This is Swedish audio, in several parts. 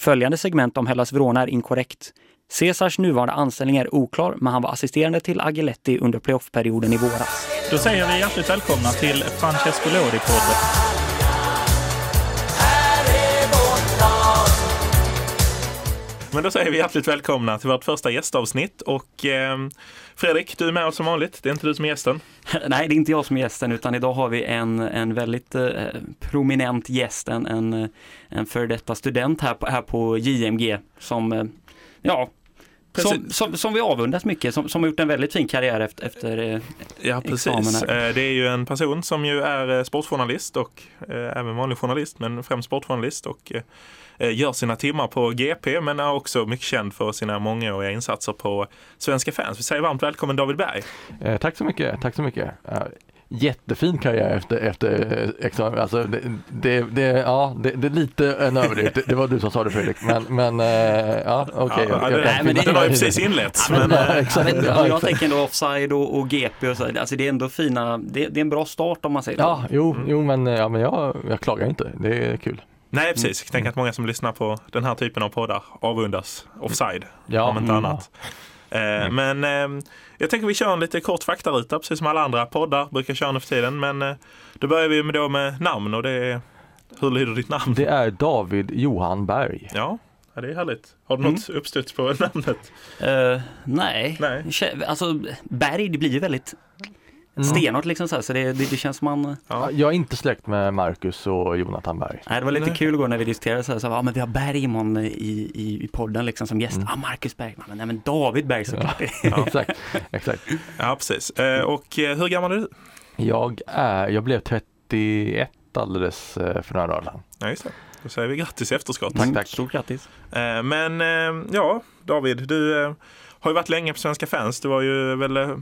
Följande segment om Hellas Verona är inkorrekt. Caesars nuvarande anställning är oklar, men han var assisterande till Agiletti under playoffperioden i våras. Då säger vi hjärtligt välkomna till Francesco Lodi-podden. Men då säger vi hjärtligt välkomna till vårt första gästavsnitt och eh, Fredrik, du är med oss som vanligt. Det är inte du som är gästen. Nej, det är inte jag som är gästen utan idag har vi en, en väldigt eh, prominent gäst, en, en, en före detta student här på, här på JMG som, eh, ja, som, som, som, vi avundas mycket, som, som har gjort en väldigt fin karriär efter, efter eh, Ja, precis. Eh, det är ju en person som ju är eh, sportjournalist och även vanlig journalist, men främst sportjournalist och gör sina timmar på GP men är också mycket känd för sina mångåriga insatser på Svenska fans. Vi säger varmt välkommen David Berg. Eh, tack så mycket, tack så mycket. Jättefin karriär efter, efter eh, examen. Alltså det, det, det, ja, det, det är lite en överdrift. Det, det var du som sa det Fredrik. Men, men ja, okej. Okay, ja, det, det, det var ju precis inletts. men, men, men, ja, jag tänker ändå offside och, och GP och så. Alltså det är ändå fina, det, det är en bra start om man säger så. Ja, jo, jo men, ja, men jag, jag klagar inte. Det är kul. Nej, precis. Jag tänker att många som lyssnar på den här typen av poddar avundas offside, ja. om inte mm. annat. Eh, men eh, jag tänker vi kör en lite kort faktaruta, precis som alla andra poddar brukar köra nu för tiden. Men eh, då börjar vi med, då med namn och det är, hur lyder ditt namn? Det är David Johan Berg. Ja, Ja, det är härligt. Har du något mm. uppstuds på namnet? Uh, nej. nej, alltså Berg det blir ju väldigt Mm. stenhårt liksom så, här, så det, det, det, känns som man... Ja. Jag är inte släkt med Marcus och Jonathan Berg. Nej, det var lite Nej. kul igår när vi diskuterade så här, så här, ja men vi har Bergman i, i, i podden liksom som gäst. Mm. Ah, Marcus Bergman, nej men David Berg såklart. Ja. exakt, exakt. Ja, precis. Eh, och eh, hur gammal är du? Jag är, jag blev 31 alldeles eh, för några dagar sedan. Ja, just det. Då säger vi grattis i efterskott. Tack, tack. Stort grattis. Men ja, David, du har ju varit länge på Svenska fans. Du var ju väl Eh,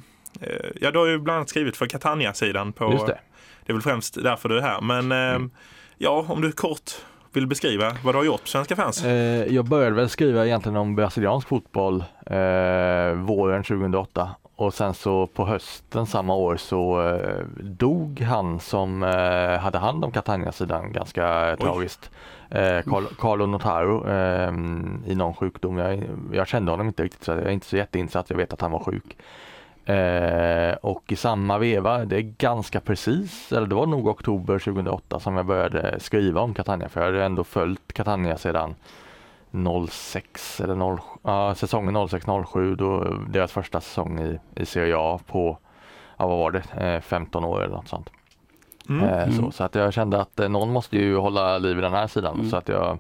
ja, du har ju bland annat skrivit för Catania-sidan. På, Just det. det är väl främst därför du är här. Men eh, mm. ja, om du kort vill beskriva vad du har gjort på Svenska fans? Eh, jag började väl skriva egentligen om brasiliansk fotboll eh, våren 2008 och sen så på hösten samma år så eh, dog han som eh, hade hand om Catania-sidan ganska Oj. tragiskt. Eh, Carlo Notaro i någon sjukdom. Jag, jag, kände honom inte riktigt så jag är inte så jätteinsatt. Jag vet att han var sjuk. Eh, och i samma veva, det är ganska precis, eller det var nog oktober 2008 som jag började skriva om Catania för jag hade ändå följt Catania sedan 06 eller 0, ja, säsongen 06-07 då deras första säsong i, i Serie A på, ja vad var det, eh, 15 år eller något sånt. Mm. Eh, så, mm. så, att jag kände att eh, någon måste ju hålla liv i den här sidan mm. så att jag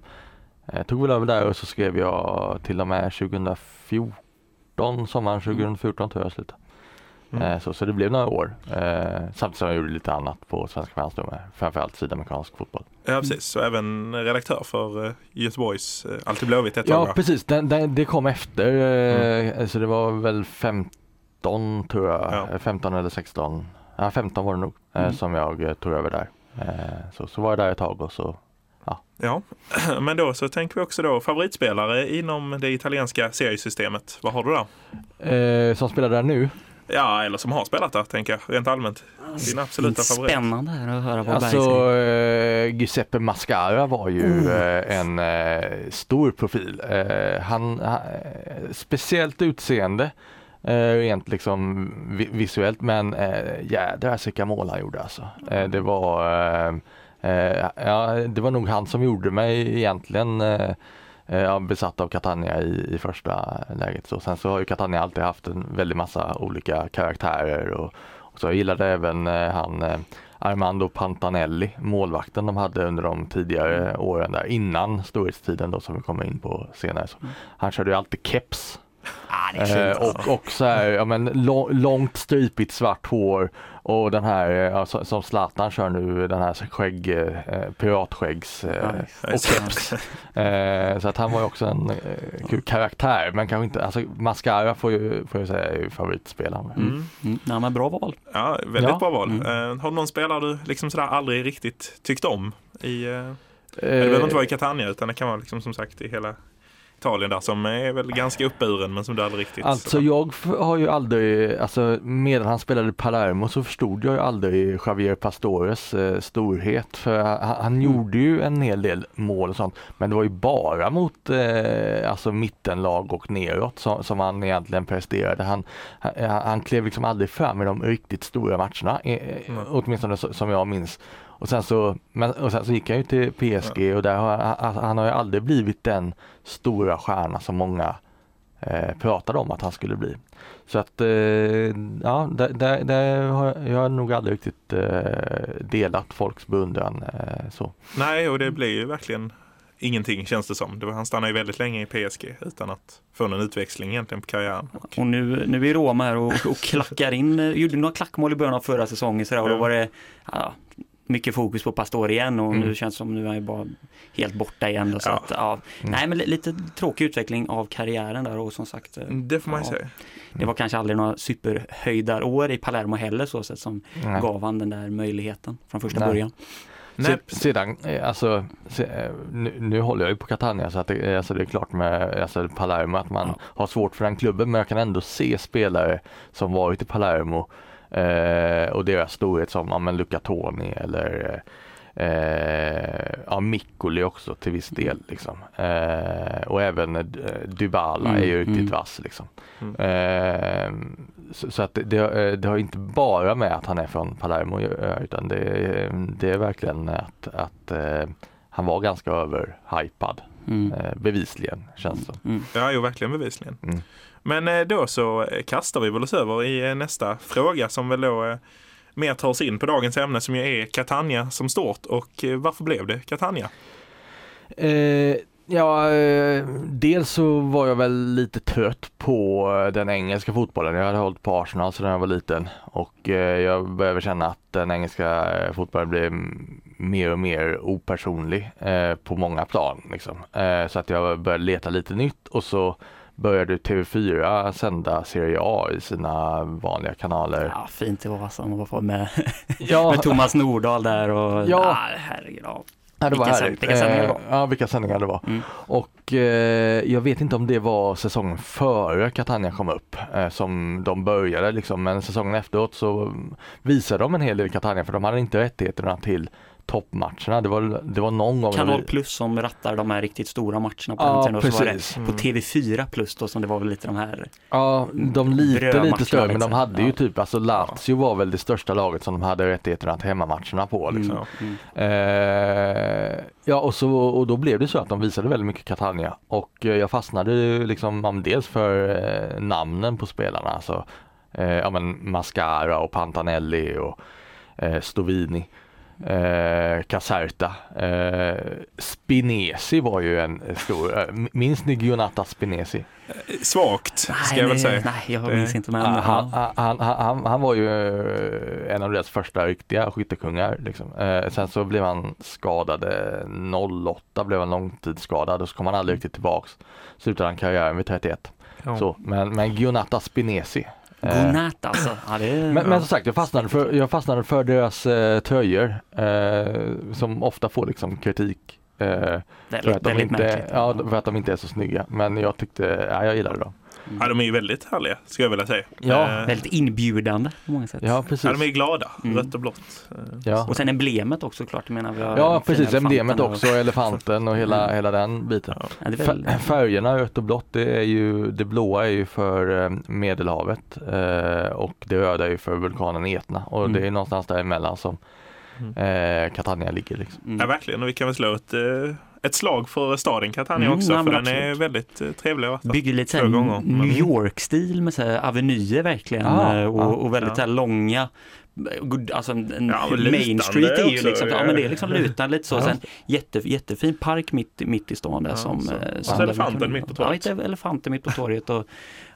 eh, tog väl över där och så skrev jag till och med 2014, sommaren 2014 tror jag slutade. Mm. Eh, så, så det blev några år. Eh, samtidigt som jag gjorde lite annat på Svenska fans med framförallt sydamerikansk fotboll. Ja precis, så även redaktör för uh, Göteborgs Alltid Blåvitt ett Ja precis, den, den, det kom efter. Mm. Så det var väl 15 tror jag, ja. 15 eller 16. Ja 15 var det nog mm. som jag tog över där. Så, så var jag där ett tag och så Ja. ja, men då så tänker vi också då favoritspelare inom det italienska seriesystemet. Vad har du där? Eh, som spelar där nu? Ja, eller som har spelat där, tänker jag, rent allmänt. Din absoluta favorit. Spännande att höra vad Alltså, äh, Giuseppe Mascara var ju mm. äh, en äh, stor profil. han, speciellt utseende, rent liksom visuellt, men jädrar vilka mål han gjorde alltså. det var ja, det var nog han som gjorde mig egentligen eh, besatt av Catania i, i första läget. Så sen så har ju Catania alltid haft en väldig massa olika karaktärer och, och så jag gillade även eh, han eh, Armando Pantanelli, målvakten de hade under de tidigare åren där innan storhetstiden då som vi kommer in på senare. Så mm. Han körde ju alltid keps Ah, eh, och, och så här, ja, men långt stripigt svart hår och den här ja, som Zlatan kör nu, den här skägg, eh, piratskäggs eh, och keps. Eh, så att han var ju också en eh, kul karaktär men kanske inte, alltså Mascara får ju, får jag säga är favoritspelaren. Mm. Mm. Ja, men bra val. Ja, väldigt ja. bra val. Mm. Uh, har du någon spelare du liksom sådär aldrig riktigt tyckt om? I, uh, det behöver inte vara i Catania utan det kan vara liksom som sagt i hela Italien där som är väl ganska uppburen men som du aldrig riktigt... Alltså jag har ju aldrig, alltså medan han spelade Palermo så förstod jag ju aldrig Javier Pastores eh, storhet. För han, han mm. gjorde ju en hel del mål och sånt men det var ju bara mot eh, alltså mittenlag och neråt som, som han egentligen presterade. Han, han, han klev liksom aldrig fram i de riktigt stora matcherna, eh, mm. åtminstone som jag minns. Och sen så, men, och sen så gick han ju till PSG ja. och där har, han, han har ju aldrig blivit den stora stjärna som många eh, pratade om att han skulle bli. Så att eh, ja, där, där, där har jag nog aldrig riktigt eh, delat folks beundran eh, så. Nej, och det blir ju verkligen ingenting känns det som. Det var, han stannade ju väldigt länge i PSG utan att få någon utväxling egentligen på karriären. Och, och nu, nu är Roma här och, och klackar in, gjorde några klackmål i början av förra säsongen så där, och då var det ja, mycket fokus på Pastor igen och mm. nu känns det som nu är han bara helt borta igen. Då, så ja. Att, ja. Mm. Nej men lite tråkig utveckling av karriären där och som sagt. Eh, det får man ja, säga. Det var kanske aldrig några superhöjdarår i Palermo heller så sätt som Nej. gav han den där möjligheten från första Nej. början. Nej. Sedan, eh, alltså, eh, nu, nu, håller jag ju på Catania så att det, alltså det är klart med alltså Palermo att man ja. har svårt för den klubben men jag kan ändå se spelare som varit i Palermo Eh, och deras storhet som ja, men Luca Toni eller eh, ja, Mikkoli också till viss del. Liksom. Eh, och även eh, Dybala mm, är ju riktigt mm. vass. Liksom. Mm. Eh, så, så, att det, det, det, har inte bara med att han är från Palermo utan det, det är verkligen att, att eh, han var ganska överhypad. Mm. bevisligen känns det mm. Ja, jo, verkligen bevisligen. Men eh, då så eh, kastar vi väl oss över i eh, nästa fråga som väl då mer tar oss in på dagens ämne som ju är Catania som stort och varför blev det Catania? Eh, ja, dels så var jag väl lite trött på den engelska fotbollen. Jag hade hållit på Arsenal sedan jag var liten och jag började känna att den engelska fotbollen blev mer och mer opersonlig på många plan. Liksom. så att jag började leta lite nytt och så började TV4 sända Serie A i sina vanliga kanaler. Ja, fint det var alltså, med, ja. med Thomas Nordahl där och ja. Ah, herregud. Ja. Ja, det var vilka, vilka sändningar det var. Eh, ja, vilka sändningar det var. Mm. Och eh, jag vet inte om det var säsongen före Catania kom upp eh, som de började liksom, men säsongen efteråt så visade de en hel del Catania för de hade inte rättigheterna till toppmatcherna. Det var, det var någon gång. Kanal Plus som rattar de här riktigt stora matcherna på ja, den tiden. Det på mm. TV4 Plus då som det var väl lite de här Ja, de lite lite större men de liksom. hade ju typ, alltså Lazio var väl det största laget som de hade rättigheterna till hemmamatcherna på. Liksom. Mm. Mm. Eh, ja och, så, och då blev det så att de visade väldigt mycket Catania och eh, jag fastnade liksom dels för eh, namnen på spelarna, alltså eh, ja men Mascara och Pantanelli och eh, Stovini eh, Caserta. Eh, Spinesi var ju en stor, eh, minns ni Gionata Spinesi? Svagt, ska nej, jag väl säga. Nej, jag minns inte. Men, han, han, han, han, var ju eh, en av deras första riktiga skyttekungar. Liksom. Eh, sen så blev han skadad, 08 blev han långtidsskadad och så kom han aldrig riktigt tillbaks. Slutade han karriären vid 31. Ja. Så, men, men Gionata Spinesi, Godnatt alltså. Ja, är... men, men som sagt, jag fastnade för, jag fastnade för deras eh, tröjor eh, som ofta får liksom kritik. Eh, väldigt, för, att de inte, ja, för att de inte är så snygga. Men jag tyckte, ja, jag gillade dem. Mm. Ja, de är ju väldigt härliga, skulle jag vilja säga. Ja, eh, väldigt inbjudande på många sätt. Ja, precis. Ja, de är glada, mm. rött och blått. Ja. Och sen emblemet också klart, menar vi Ja, precis, emblemet också, och... elefanten och hela, mm. hela den biten. Ja. Väl... Färgerna rött och blått, det är ju, det blåa är ju för eh, Medelhavet eh, och det röda är ju för vulkanen Etna och mm. det är någonstans däremellan som mm. eh, Catania ligger. Liksom. Mm. Ja, verkligen, och vi kan väl slå ett eh, ett slag för staden Catania mm, också, för den absolut. är väldigt eh, trevlig. Att Bygger lite såhär New York-stil med så avenyer verkligen ah, och, ah, och, väldigt ja. långa Alltså en, ja, Main Street är ju liksom, ja, men det är liksom lutande lite så. Ja. Sen jätte, jättefin park mitt, mitt i stan där ja, som... Så. Eh, som elefanten mitt på torget. Ja, elefanten mitt på torget och,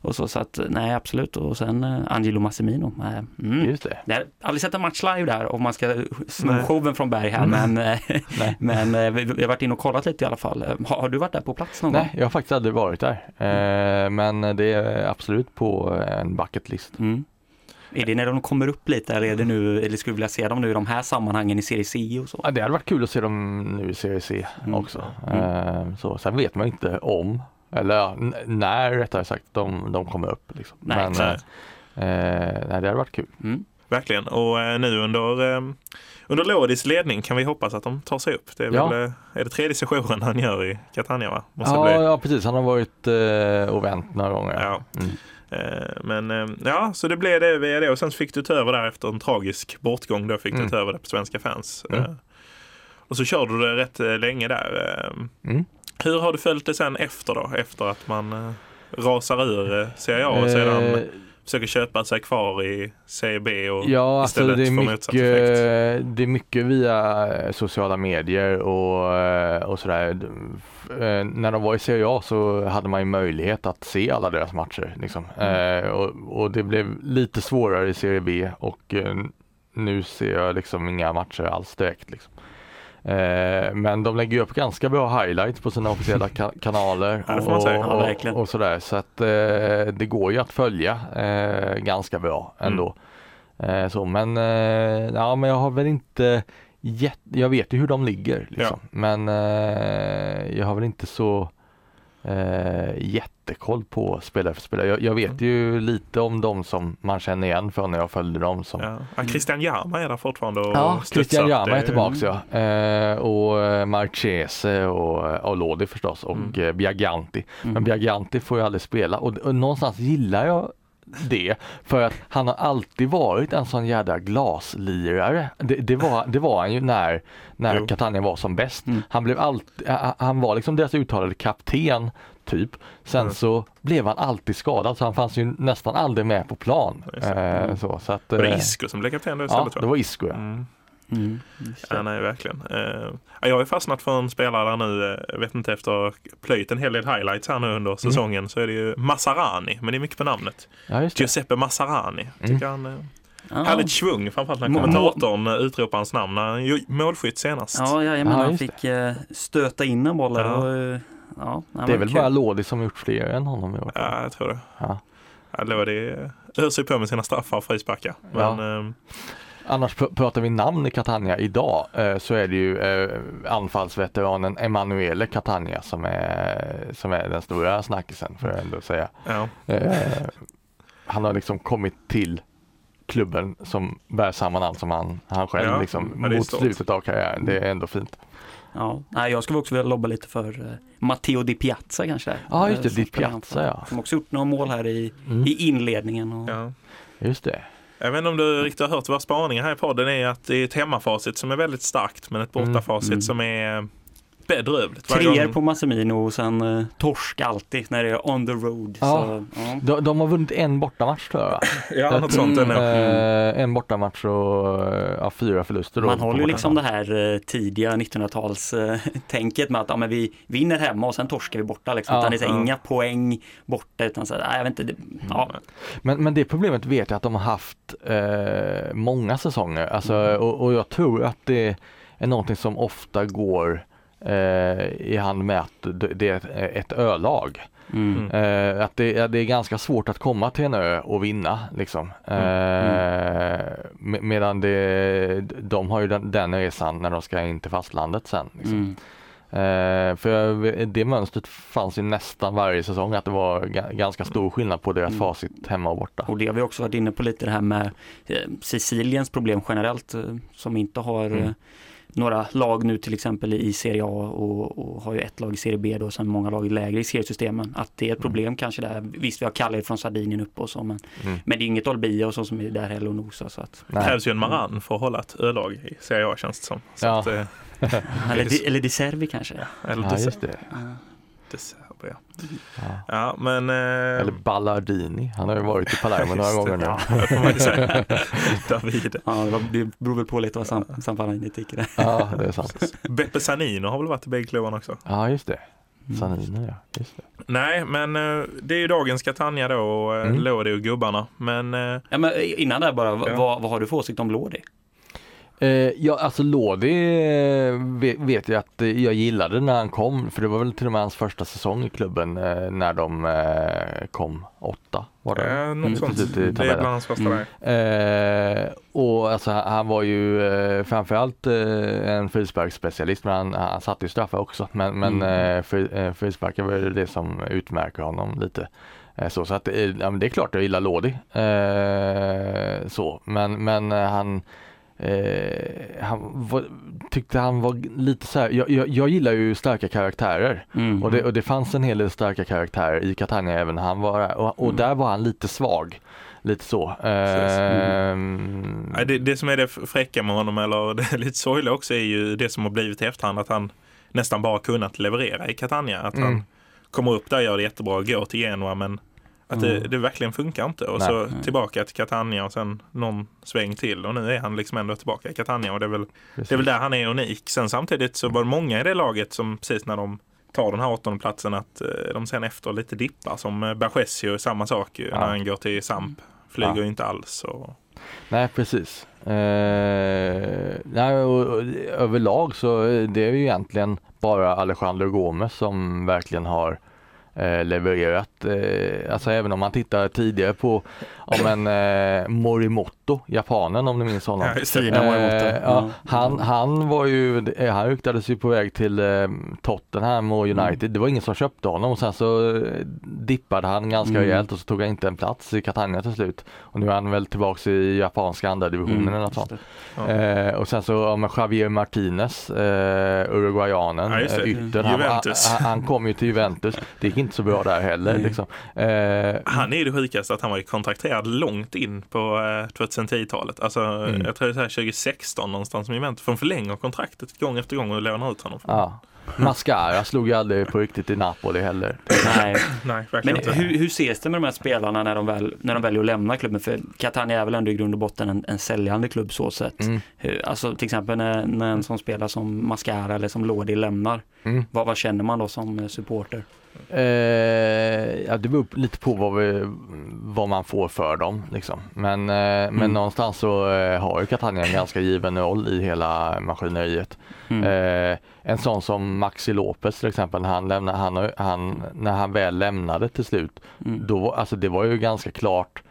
och så. Så att nej absolut och sen uh, Angelo Massimino. Mm. Just det. Jag har aldrig sett en match live där om man ska sno showen från Berg här mm. men, men vi, vi har varit inne och kollat lite i alla fall. Har, har, du varit där på plats någon nej, gång? Nej, jag har faktiskt aldrig varit där. Mm. men det är absolut på en bucket list. Mm. Är det när de kommer upp lite eller är det nu, eller skulle du vilja se dem nu i de här sammanhangen i Serie C och så? Ja, det hade varit kul att se dem nu i Serie C mm. också. Mm. Så, sen vet man inte om Eller ja, när rättare sagt de, de kommer upp. Liksom. Nej, Men eh, eh, nej, det hade varit kul. Mm. Verkligen. Och eh, nu under, eh, under Lodis ledning kan vi hoppas att de tar sig upp. Det är, Ja. väl, är det tredje sessionen han gör i Catania va? Måste Ja, bli. ja, precis. Han har varit eh, och vänt några gånger. Ja. Mm. Eh, Men eh, ja, så det blev det via det och sen fick du ta över där efter en tragisk bortgång. Då fick Mm. du ta över det på Svenska fans. Mm. Eh, Och så körde du det rätt länge där. Mm. Hur har du följt det sen efter då? Efter att man rasar ur Serie A och sedan försöker köpa sig kvar i Serie B och Ja, alltså istället det är, mycket, det är mycket via eh, sociala medier och, eh, och sådär. Eh, När de var i Serie A så hade man ju möjlighet att se alla deras matcher. Liksom. Mm. Och, och det blev lite svårare i Serie B och nu ser jag liksom inga matcher alls direkt. Liksom. Eh, men de lägger upp ganska bra highlights på sina officiella ka- kanaler Ja. Ja, och, verkligen. och, och sådär. Så att eh, det går ju att följa eh, ganska bra ändå. Eh, så, men, eh, ja, men jag har väl inte jätt, jag vet ju hur de ligger liksom. men eh, jag har väl inte så eh, jättekoll på spelare för spelare. Jag, jag vet ju lite om de som man känner igen från när jag följde dem. Som, Ja. Ja, Christian Jarma är där fortfarande och Ja, Christian studsar. Jarma är tillbaks ja. Eh, och eh, Marchese och, och Lodi förstås och Mm. eh, Biaganti. Mm. Men Biaganti får ju aldrig spela och, och någonstans gillar jag det för att han har alltid varit en sån jädra glaslirare. Det, det, var, det var han ju när, när Jo. Catania var som bäst. Mm. Han blev alltid, han var liksom deras uttalade kapten typ. Sen Mm. så blev han alltid skadad så han fanns ju nästan aldrig med på plan. Det. Eh, så, så att, Var det eh, Isco som blev kapten då Ja, istället? det va? var Isco ja. Mm. Mm. det. Ja, nej, verkligen. Eh, ja, jag har ju fastnat för en spelare där nu, eh, jag vet inte, efter att plöjt en hel del highlights här nu Mm. under säsongen så är det ju Massarani, men det är mycket på namnet. Ja, just det. Giuseppe Massarani. Tycker han, eh, Ja. Härligt svung, framförallt när Må- kommentatorn eh, utropar hans namn när han gjorde målskytt senast. Ja, jajamän, Ja, han fick eh, stöta in en boll. Ja. Och, eh, ja, Det är men väl kul. bara Lodi som gjort fler än honom i år. Ja, jag tror det. Ja. Ja, Lodi eh, öser på med sina straffar och frisparkar. Men eh, Annars pr- pratar vi namn i Catania idag eh, så är det ju eh, anfallsveteranen Emanuele Catania som är, som är den stora snackisen får jag ändå säga. ja. Eh, han har liksom kommit till klubben som bär samma namn som han, han själv Ja, liksom, ja, mot stort. slutet av karriären. Det är ändå fint. Ja, nej, jag skulle också vilja lobba lite för Matteo Di Piazza kanske. Ja, just det, Di Piazza, ja. Som också gjort några mål här i, Mm. i inledningen. Och, ja. Just det. Jag vet inte om du riktigt har hört våra spaningar här i podden är att det är ett hemmafacit som är väldigt starkt men ett bortafacit Mm. som är bedrövligt. Treor på Massimino och sen eh, torsk alltid när det är on the road. Ja. Så, ja. De, de har vunnit en bortamatch tror jag. Ja, något sånt Mm. Eh, en bortamatch och ja, fyra förluster. Man håller ju liksom det här eh, tidiga 1900-talstänket med att ja, men vi vinner hemma och sen torskar vi borta. Liksom. Ja, utan det är så här, ja. inga poäng borta utan så här, nej, jag vet inte. Det, ja. Men, men det problemet vet jag att de har haft eh, många säsonger. Alltså, Mm. och, och jag tror att det är någonting som ofta går i hand med att det är ett, ölag. Mm. Eh, att det, det är ganska svårt att komma till en ö och vinna. Liksom. Eh, med, medan det, de har ju den, den resan när de ska in till fastlandet sen. Liksom. Mm. Eh, för det mönstret fanns ju nästan varje säsong att det var ga- ganska stor skillnad på deras Mm. facit hemma och borta. Och det har vi också varit inne på lite det här med eh, Siciliens problem generellt eh, som inte har Mm. eh, några lag nu till exempel i Serie A och, och har ju ett lag i Serie B då och sen många lag lägre i seriesystemen. Att det är ett problem kanske där. Visst vi har Kalle från Sardinien uppe och så men, Mm. men det är inget Olbia och så som är där heller och nosar så att Det krävs ju en maran för att hålla ett ölag i Serie A känns det som. Så Ja. att, eh, Eller, di, eller Di Servi kanske. eller Ja, just det. Ja. Dessert, ja. Ja. ja, men... Eh, Eller Ballardini, han har ju varit i Palermo några det. gånger nu. Ja, det. David. Ja, det, det beror väl på lite vad Sam, Sam Palanini tycker. Det. Ja, det är sant. Beppe Sanino har väl varit i bägge klubbarna också. Ja, just det. Mm. Sanino, ja. Just det. Nej, men eh, det är ju dagens Catania då och eh, Mm. Lodi och gubbarna. Men eh, Ja, men innan där bara, Ja. vad, vad har du för åsikt om Lodi? Eh, ja, alltså Lodi eh, vet, jag att jag gillade när han kom, för det var väl till och med hans första säsong i klubben eh, när de eh, kom åtta. Var det? Eh, något sånt. Det är bland hans första mm. eh, Och alltså han var ju eh, framförallt eh, en frisparksspecialist, men han, han satte ju straffar också. Men, men mm. eh, fri, eh, frisparkar var det som utmärker honom lite. Eh, så, så att, det är klart jag gillar Lodi. så, men, men han Eh, han var, tyckte han var lite så här, jag, jag, jag gillar ju starka karaktärer mm. och, det, och det fanns en hel del starka karaktärer i Catania även när han var där och, och mm. där var han lite svag. Lite så. Eh, mm. det, det, som är det fräcka med honom eller det lite sorgliga också är ju det som har blivit i efterhand att han nästan bara kunnat leverera i Catania. Att han mm. kommer upp där, gör det jättebra, går till Genua men att det, mm. det, verkligen funkar inte. Och Nej. så tillbaka till Catania och sen någon sväng till. Och nu är han liksom ändå tillbaka i Catania och det är väl, det är väl där han är unik. Sen samtidigt så var det många i det laget som precis när de tar den här åttondeplatsen att eh, de sen efter lite dippar. Som eh, Bergesio, samma sak ja. när han går till Samp. Flyger ja. inte alls. Och... Nej precis. Eh, nej, och, och, överlag så eh, det är ju egentligen bara Alejandro Gomez som verkligen har eh, levererat. Eh, alltså även om man tittar tidigare på om en eh, Morimoto, japanen om du minns honom. Ja, eh, ja, han, han var ju, eh, han ryktades ju på väg till eh, Tottenham och United. Mm. Det var ingen som köpte honom och sen så dippade han ganska mm. rejält och så tog han inte en plats i Catania till slut. Och nu är han väl tillbaks i japanska andra divisionen mm. eller något sånt. Ja. Och sen så ja, Javier Martinez, uruguayanen, ja, yttern. Han, han, han, kom ju till Juventus. Det gick inte så bra där heller. Liksom. han är ju det sjukaste att han var ju kontrakterad långt in på 2010-talet. Eh, alltså, mm. Jag tror det är 2016 någonstans som Juventus får förlänga kontraktet gång efter gång och låna ut honom. Ja. Mascara slog ju aldrig på riktigt i Napoli heller. Nej, Nej Men hur, hur ses det med de här spelarna när de, väl, när de väljer att lämna klubben? För Catania är väl ändå i grund och botten en, en säljande klubb så sett. Mm. Hur, alltså till exempel när, när en sån spelare som Mascara eller som Lodi lämnar. Mm. Vad, vad känner man då som eh, supporter? Eh, ja, det beror lite på vad, vi, vad man får för dem. Liksom. Men, eh, mm. men någonstans så eh, har ju Catania en ganska given roll i hela maskineriet. Mm. Eh, en sån som Maxi Lopez till exempel, när han, lämnade, han, han, när han väl lämnade till slut, mm. då, alltså det var ju ganska klart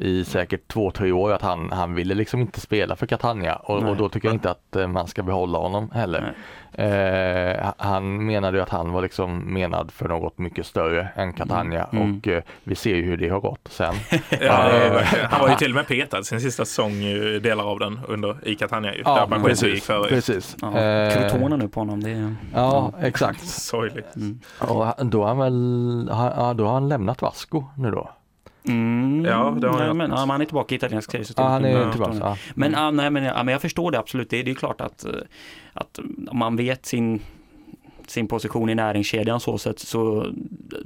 i säkert två, tre år att han, han ville liksom inte spela för Catania och, och då tycker jag inte att eh, man ska behålla honom heller. Eh, han menade ju att han var liksom menad för något mycket större än Catania mm. mm. och eh, vi ser ju hur det har gått sen. ja, han var ju till och med petad sin sista säsong, delar av den under, i Catania. Ju, ja, där precis. Precis. Ja, eh, nu på honom. Det är, ja, exakt. Sorgligt. Mm. Och då har han väl, då har han lämnat Vasco nu då. Mm, ja, det har nej, men, ja, han är tillbaka i italiensk serie. Ja, han är tillbaka. Ja. Men, ja, nej, men, ja, men jag förstår det absolut. Det, det är klart att, eh, att man vet sin sin position i näringskedjan så sätt så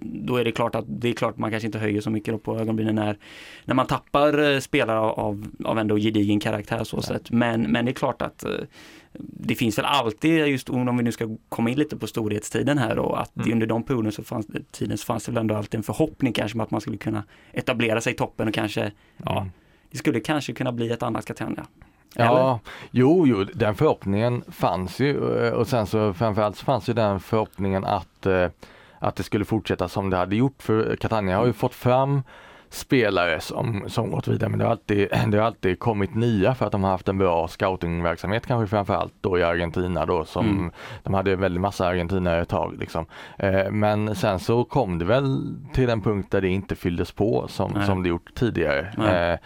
då är det klart att det är klart man kanske inte höjer så mycket på ögonbrynen när, när man tappar eh, spelare av, av ändå gedigen karaktär så sätt. Men, men det är klart att eh, det finns väl alltid, just om vi nu ska komma in lite på storhetstiden här och att mm. under de perioderna så fanns, tiden så fanns det väl ändå alltid en förhoppning kanske med att man skulle kunna etablera sig i toppen och kanske, mm. ja, det skulle kanske kunna bli ett annat Catania. Ja, jo, jo, den förhoppningen fanns ju eh, och sen så framförallt så fanns ju den förhoppningen att, eh, att det skulle fortsätta som det hade gjort för Catania har ju fått fram spelare som, som gått vidare men det har, alltid, det har alltid kommit nya för att de har haft en bra scoutingverksamhet kanske framförallt då i Argentina då som mm. de hade väldigt massa argentinare ett tag liksom. Eh, men sen så kom det väl till en punkt där det inte fylldes på som, som det gjort tidigare. Eh,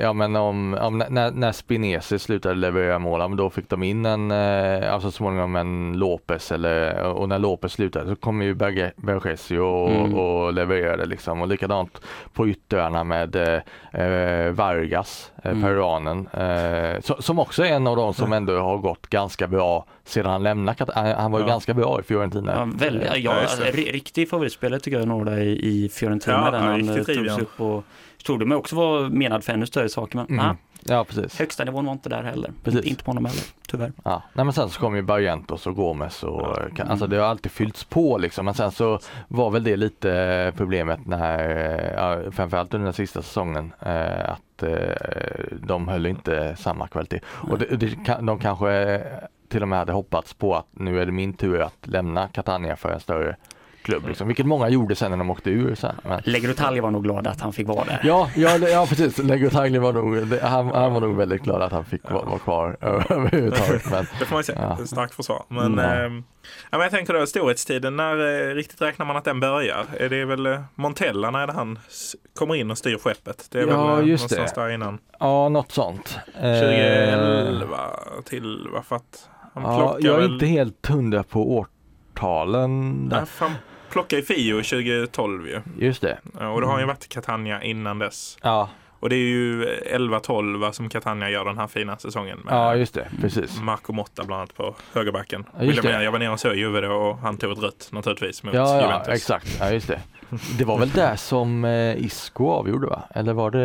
ja men om, om när, när Spinesi slutade leverera mål, då fick de in en, eh, alltså småningom en Lopez eller, och när Lopez slutade så kom ju Bergesio och, mm. och levererade liksom och likadant på yttrarna med eh, Vargas, eh, mm. peruanen, eh, so, som också är en av de som ändå har gått ganska bra sedan han lämnade, han, han var ju ja. ganska bra i Fiorentina. Ja, väldigt, ja, alltså, riktig favoritspelare tycker jag Norda i, i Fiorentina ja, där han togs upp och trodde mig också vara menad för ännu större saker. Men Mm. nej, Ja, precis. högsta nivån var inte där heller. Precis. Inte, på honom heller, tyvärr. Ja. Nej, men sen så kom ju Barrientos och Gomes och Ja. kan- alltså det har alltid fyllts på liksom. Men sen så var väl det lite problemet när, eh, ja, framförallt under den sista säsongen, eh, att eh, de höll inte samma kvalitet. Och det, det, de kanske till och med hade hoppats på att nu är det min tur att lämna Catania för en större klubb. Liksom. Vilket många gjorde sen när de åkte ur sen. Men, Legrotaglia var nog glad att han fick vara där. Ja, ja, det- ja precis. Lego Tagli var nog, det, han, han var nog väldigt glad att han fick vara, vara kvar överhuvudtaget. Men, Det får man säga. Ja. Starkt försvar. Men, Mm. ja, men jag tänker då storhetstiden, när eh, riktigt räknar man att den börjar? Är det väl eh, Montella när han kommer in och styr skeppet? Det är Ja, väl eh, just någonstans det. där innan. ja, något sånt. Eh, 2011 till, vad för att han Ja, jag är väl... inte helt hundra på årtalen. Nej, Där. för han plockar ju Fio 2012 ju. Just det. Ja, Och då har han ju Mm. varit i Catania innan dess. Ja, Och det är ju 11-12 som Catania gör den här fina säsongen med ja just det. Precis. Marco Motta bland annat på högerbacken. Ja, just Vill jag, det. mena, jag var nere och såg Juve och han tog ett rött naturligtvis mot Ja, ja, Juventus. exakt. Ja, just det. Det var väl där som eh, Isco avgjorde va? Eller var det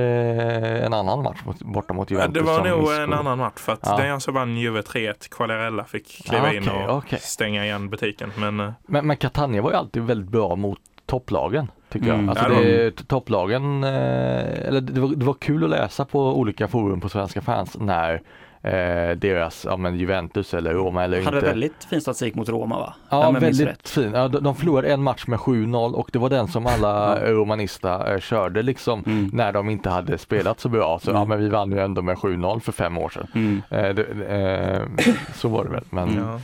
en annan match borta mot Juventus? det var nog Isco... en annan match för att Ja. den jag så vann Juve 3-1. Quagliarella fick kliva Ah, in okej, och okej. stänga igen butiken. Men eh, Men, men Catania var ju alltid väldigt bra mot topplagen. Tycker Mm. jag. Alltså Ja, det, topplagen, eh, eller det var, det var kul att läsa på olika forum på svenska fans när eh, deras, ja men Juventus eller Roma eller Hade inte. väldigt fin statistik mot Roma va? Ja, väldigt rätt. fin. Ja, de, de förlorade en match med 7-0 och det var den som alla Ja. romanista eh, körde liksom Mm. när de inte hade spelat så bra. Så Mm. ja, men vi vann ju ändå med 7-0 för fem år sedan. Mm. Eh, det, eh, så var det väl. Men, ja.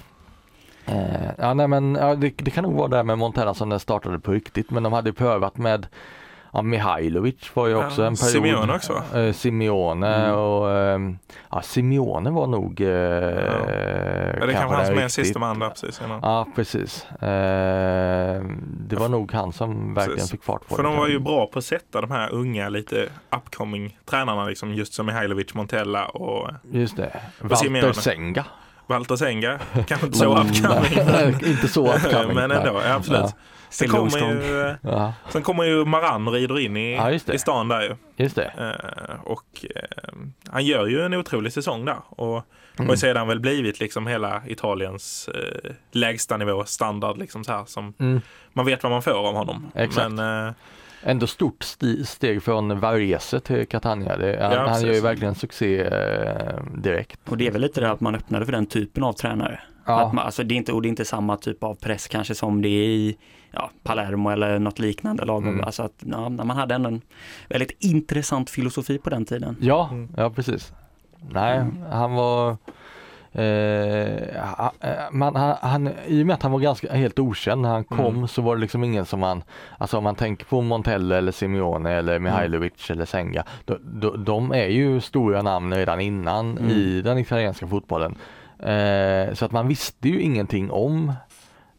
eh, ja, nej, men ja, det, det kan nog vara där med Montella som den startade på riktigt. Men de hade ju prövat med Ja, Mihailovic var ju också Ja, en period. Simeone också? Eh, Simeone Mm. och ehm, ja, Simeone var nog eh, Ja, det kanske han som är sista man där precis innan. Ja, precis. Eh, det var nog han som verkligen Precis. fick fart på För det. de var ju bra på att sätta de här unga, lite upcoming tränarna, liksom, just som Mihailovic, Montella och Just det. Simeone. Walter Senga. Walter Senga. Kanske inte så upcoming. Inte så upcoming. men ändå, ja, absolut. Ja. Sen kommer, ju, eh, Ja, sen kommer ju Maran och rider in i, Ja, just det. i stan där ju. just det. Eh, och eh, han gör ju en otrolig säsong där. Och har Mm. ju sedan väl blivit liksom hela Italiens eh, lägsta nivå standard liksom så här som Mm. man vet vad man får av honom. Exakt. Men eh, Ändå stort sti- steg från Varese till Catania. Det, han, Ja, han gör ju verkligen succé eh, direkt. Och det är väl lite det att man öppnade för den typen av tränare. Ja. Att man, alltså det är inte, och det är inte samma typ av press kanske som det är i ja, Palermo eller något liknande lag. Mm. Alltså att ja, man hade ändå en väldigt intressant filosofi på den tiden. Ja, Mm. ja precis. Nej, Mm. han var eh, eh, man, han, han, I och med att han var ganska helt okänd när han kom Mm. så var det liksom ingen som man, alltså om man tänker på Montella eller Simeone Mm. eller Mihailovic eller Senga, då, då, de är ju stora namn redan innan Mm. i den italienska fotbollen. Eh, så att man visste ju ingenting om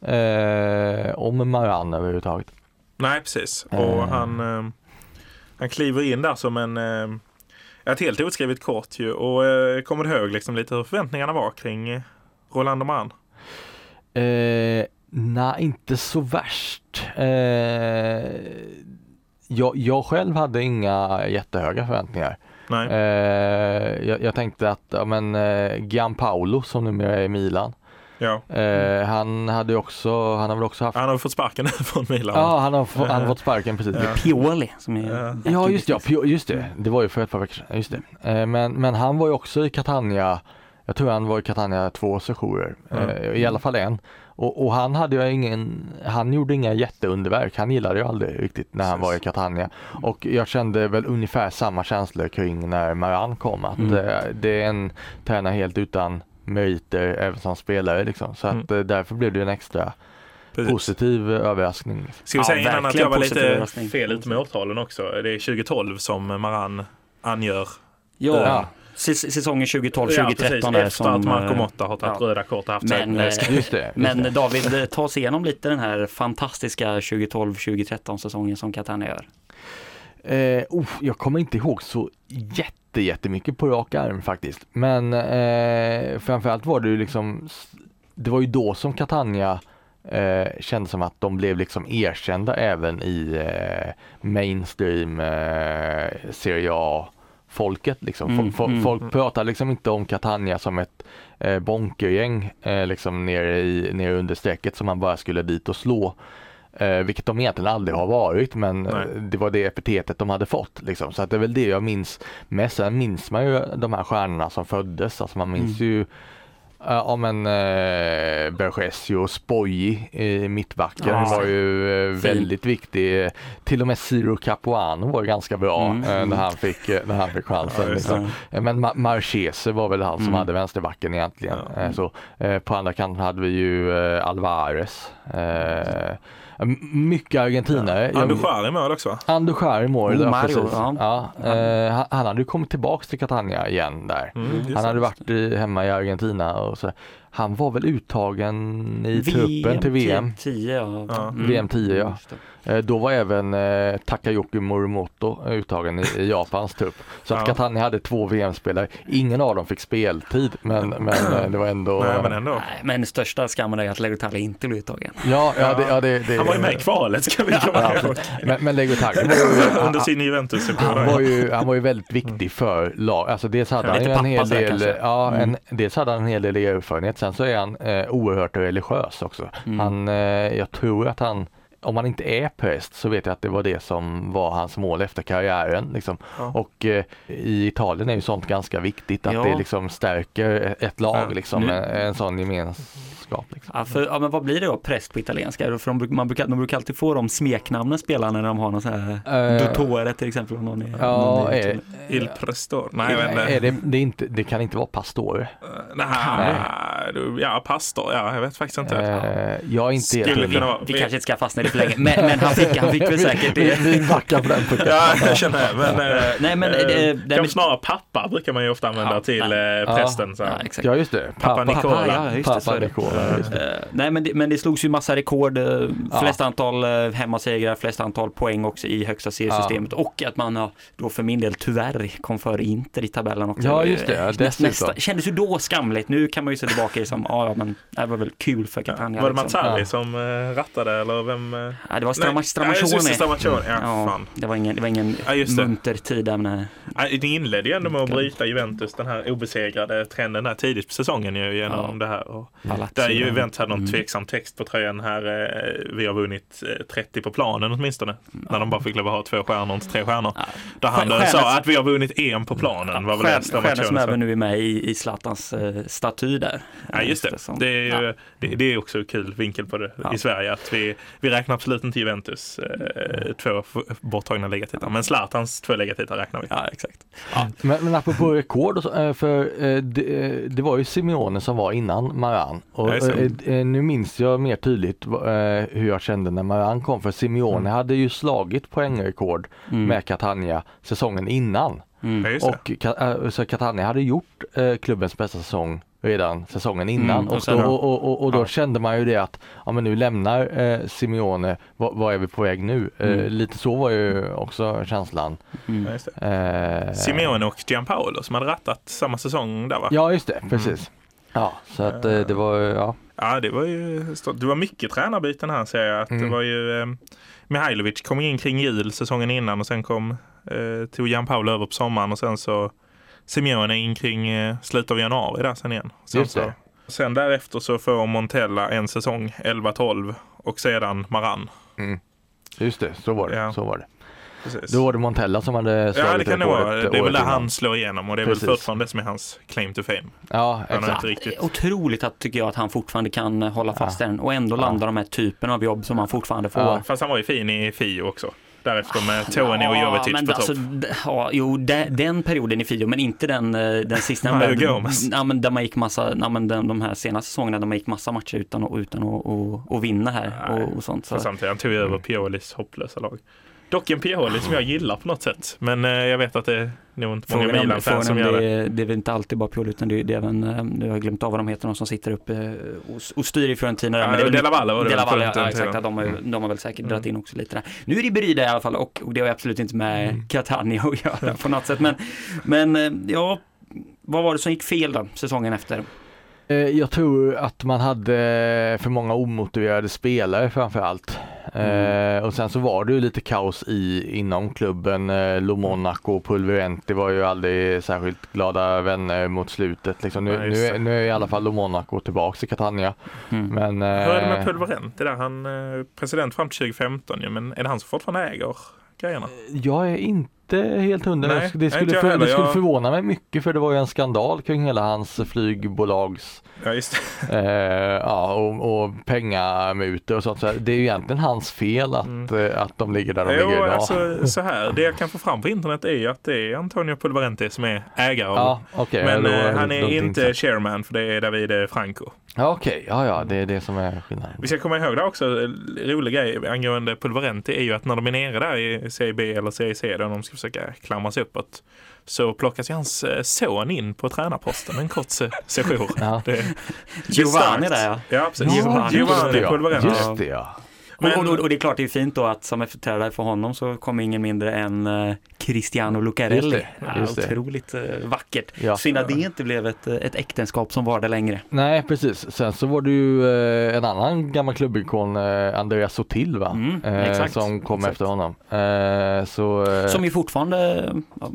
eh, om Maran överhuvudtaget. nej, precis. Och Eh. han, eh, han kliver in där som en eh, ett helt oskrivet kort ju. Och eh, kommer du ihåg liksom lite hur förväntningarna var kring Rolando Maran? Eh, Nej, inte så värst. Eh, jag, jag själv hade inga jättehöga förväntningar. Nej. Eh, jag, jag tänkte att ja, men, eh, Gianpaolo som numera är i Milan, Ja. eh, han hade ju också, han har väl också haft Han har fått sparken från Milan. Ja, han har, få, han har fått sparken precis. Ja. Pioli som är Ja. Just det, ja, just det. Det var ju för ett par veckor sedan. Just det. Eh, Men, men han var ju också i Catania. Jag tror han var i Catania två sessioner. Eh, I alla fall en. Och, och han hade ju ingen, han gjorde inga jätteunderverk. Han gillade ju aldrig riktigt när han var i Catania. Och jag kände väl ungefär samma känslor kring när Maran kom. Att Mm. eh, det är en tränare helt utan meriter även som spelare liksom. Så att eh, därför blev det en extra Precis. positiv överraskning. Ska vi Ja, säga innan att jag var lite fel ute med årtalen också. Det är 2012 som Maran angör. Ja, Ja. säs- säsongen 2012, Ja, 2013 precis. där Efter som, att Marco eh, Motta har tagit ja. röda kort och haft Men, eh, Just det. Just Men det. David, eh, ta oss igenom lite den här fantastiska 2012-2013 säsongen som Catania gör. Eh, oh, jag kommer inte ihåg så jätte, jättemycket på rak arm faktiskt. Men eh, framförallt var det ju liksom, det var ju då som Catania eh, kändes som att de blev liksom erkända även i eh, mainstream eh, Serie A folket liksom. Mm, mm, folk mm. pratar liksom inte om Catania som ett eh, bonkergäng eh, liksom nere, i, nere under strecket som man bara skulle dit och slå. Eh, vilket de egentligen aldrig har varit men Nej. det var det epitetet de hade fått. Liksom. Så att det är väl det jag minns mest. Sen minns man ju de här stjärnorna som föddes. Alltså man minns mm. ju Ja men eh, Bergesio och Spoji i mittbacken ja, var ju eh, väldigt viktig. Till och med Ciro Capuano var ganska bra mm. eh, när, han fick, eh, när han fick chansen. Ja, liksom. Eh, men Ma Marchese var väl han som mm. hade vänsterbacken egentligen. Ja. Eh, så, på andra kanten hade vi ju Alvarez. Mycket argentinare. Ja. Andujar i mål också Andujar i mål, oh, Mario, ja. ja. Eh, han, han hade ju kommit tillbaks till Catania igen där. Mm, han hade varit i, hemma i Argentina och så. Han var väl uttagen i VM truppen till VM. 10, ja. ja. VM 10 ja. Eh, då var även eh, Takayuki Morimoto uttagen i, i Japans trupp. Så att ja. Katani hade två VM-spelare. Ingen av dem fick speltid men, men eh, det var ändå... Nej, men ändå. Nej, men största skammen är att Legotali inte blev uttagen. Ja, ja, det, ja det, det, Han var ju med i kvalet ska vi komma ihåg. Men, men Legotali Under sin Juventus han var, ju, han var ju väldigt viktig för lag. Alltså dels hade han en hel del, ja, en, mm. dels hade han en hel del erfarenhet. Sen så är han eh, oerhört religiös också. Mm. Han, eh, jag tror att han om man inte är präst så vet jag att det var det som var hans mål efter karriären. Liksom. Ja. Och eh, i Italien är ju sånt ganska viktigt att ja. det liksom stärker ett lag, ja. liksom, en, en sån gemenskap. Liksom. Ja, för, ja, men vad blir det då, präst på italienska? För de, man brukar, de brukar alltid få de smeknamnen spelarna när de har någon sån här uh, dottore till exempel. Om någon är, ja, någon är, är, Il Prestor. Nej, är, är det, det, är inte, det kan inte vara pastore. Uh, nej, nej. ja, pastor, ja, jag vet faktiskt inte. Uh, jag är inte helt vi, vi kanske inte ska fastna i det för länge, men, men han, fick, han fick väl säkert det. Vi backar på den punkten. Ja, jag känner men, uh, nej, men uh, det, snarare pappa brukar man ju ofta använda ja, till uh, prästen. Så. Ja, ja, just det. Pappa, pappa. Ja, just det, pappa just det. nej, men det, men det slogs ju massa rekord, flest antal hemmasegrar, flest antal poäng också i högsta seriesystemet och att man har då för min del tyvärr kom före Inter i tabellen också. Ja, just det. Nästa, nästa, kändes ju då skamligt. Nu kan man ju se tillbaka i som, ja, men det var väl kul för Catania. Var det liksom. Mazzarri som rattade eller vem? Ja, det var Stramach, Stramachoni. Ja, ja, fan. Det var ingen, det var ingen ja, munter tid där. När... Ja, det inledde ju ändå med att bryta Juventus, den här obesegrade trenden där tidigt på säsongen ju, genom det här. Och där Juventus hade någon mm. tveksam text på tröjan här. Eh, vi har vunnit 30 eh, på planen åtminstone. När de bara fick lov att ha två stjärnor, inte tre stjärnor. Ja. Där han sa att vi har vunnit en på planen. Var väl Stjärnor som även nu är med i, i Zlatans uh, staty där. Ja just det. Det är, ju, det, det, är också kul vinkel på det i Sverige. Att vi, vi räknar absolut inte Juventus eh, två borttagna ligatitlar. Men Zlatans två ligatitlar räknar vi. Ja, exakt. Ja. Men, men apropå rekord, eh, för eh, det, eh, det, var ju Simeone som var innan Maran. Och, nu minns jag mer tydligt hur jag kände när Maran kom. För Simeone mm. hade ju slagit poängrekord mm. med Catania säsongen innan. Mm. Och så Catania hade gjort klubbens bästa säsong redan säsongen innan mm, och, och, då, och, och, och, då ja. kände man ju det att ja, men nu lämnar eh, Simeone, vad är vi på väg nu? Eh, mm. Eh, lite så var ju också känslan. Mm. Eh, Simeone och Gianpaolo som hade rattat samma säsong där va? Ja just det, mm. precis. Ja, så att eh, det var ja. Ja, det var ju det var mycket tränarbyten här ser jag. Att Det mm. var ju eh, Mihailovic kom in kring jul säsongen innan och sen kom eh, tog Gianpaolo över på sommaren och sen så Simeone in kring eh, slutet av januari där sen igen. Sen, så, sen därefter så får Montella en säsong 11-12 och sedan Maran. Mm. Just det, så var det. Ja. Så var det. Precis. Då var det Montella som hade slagit Ja, det kan det vara. Det är väl där han slår igenom och det är Precis. väl fortfarande det som är hans claim to fame. Ja, exakt. Riktigt... Otroligt att, tycker jag att han fortfarande kan hålla fast ja. den och ändå ja. landa de här typen av jobb som han fortfarande får. Ja. Fast han var ju fin i Fio också därefter med Tony och Jovetic men på alltså. Ja, jo, de, den perioden i Fio, men inte den, eh, den sista. Mario Gomez. Ja, men där man gick massa, ja, men den, de här senaste säsongerna där man gick massa matcher utan, utan att och, och vinna här och, och sånt. Så. Samtidigt, han tog över mm. Piolis hopplösa lag. Dock en Pioli som jag gillar på något sätt. Men eh, jag vet att det är nog inte många Milan-fans som gör det. Det är väl inte alltid bara Pioli utan det är, det är även, eh, nu har jag glömt av vad de heter, de som sitter uppe och, och styr i Fiorentina. Ja, men det Della Valle var det Della Valle, ja, exakt. De har, mm. de har väl säkert mm. dragit in också lite där. Nu är det Berida i alla fall och, och det har absolut inte med mm. Catania att göra på något sätt. Men, men eh, ja, vad var det som gick fel då, säsongen efter? Jag tror att man hade för många omotiverade spelare framför allt. Mm. Eh, och sen så var det ju lite kaos i inom klubben. Eh, Lo Monaco och Pulverenti var ju aldrig särskilt glada vänner mot slutet. Liksom. Nu, nu, är, nu är i alla fall Lo Monaco tillbaks i Catania. Mm. Men, eh, Hur är det med Pulverenti där? Han är president fram till 2015 ju, men är det han som fortfarande äger grejerna? Jag är inte inte helt hundra. Nej, det skulle, för, det skulle förvåna mig mycket för det var ju en skandal kring hela hans flygbolags Ja, eh, ja, och, och pengamutor och sånt. Så det är ju egentligen hans fel att, mm. Eh, att de ligger där de jo, ligger idag. Alltså, så här, det jag kan få fram på internet är ju att det är Antonio Pulverenti som är ägare. Ja, okay, men då, eh, han är inte, chairman för det är Davide Franco. Ja, Okej, okay. ja, ja, det är det som är skillnaden. Vi ska komma ihåg det också, rolig grej angående Pulverenti är ju att när de är nere där i Serie B eller Serie C där de ska försöka klamra sig uppåt så plockas ju hans eh, son in på tränarposten en kort session. Ja. Giovanni där ja. Ja, precis. Giovanni, Giovanni Pulverenti. Just det ja. Men... Och, och, och, det är klart det är fint då att som efterträdare för honom så kommer ingen mindre än uh, Cristiano Lucarelli. Just det, just ja, otroligt uh, vackert. Ja. Synd att det inte blev ett, eh, ett äktenskap som var det längre. Nej precis. Sen så var det ju en annan gammal klubbikon, Andreas Sotil va? Mm, exakt, som kom exakt. efter honom. så, som ju fortfarande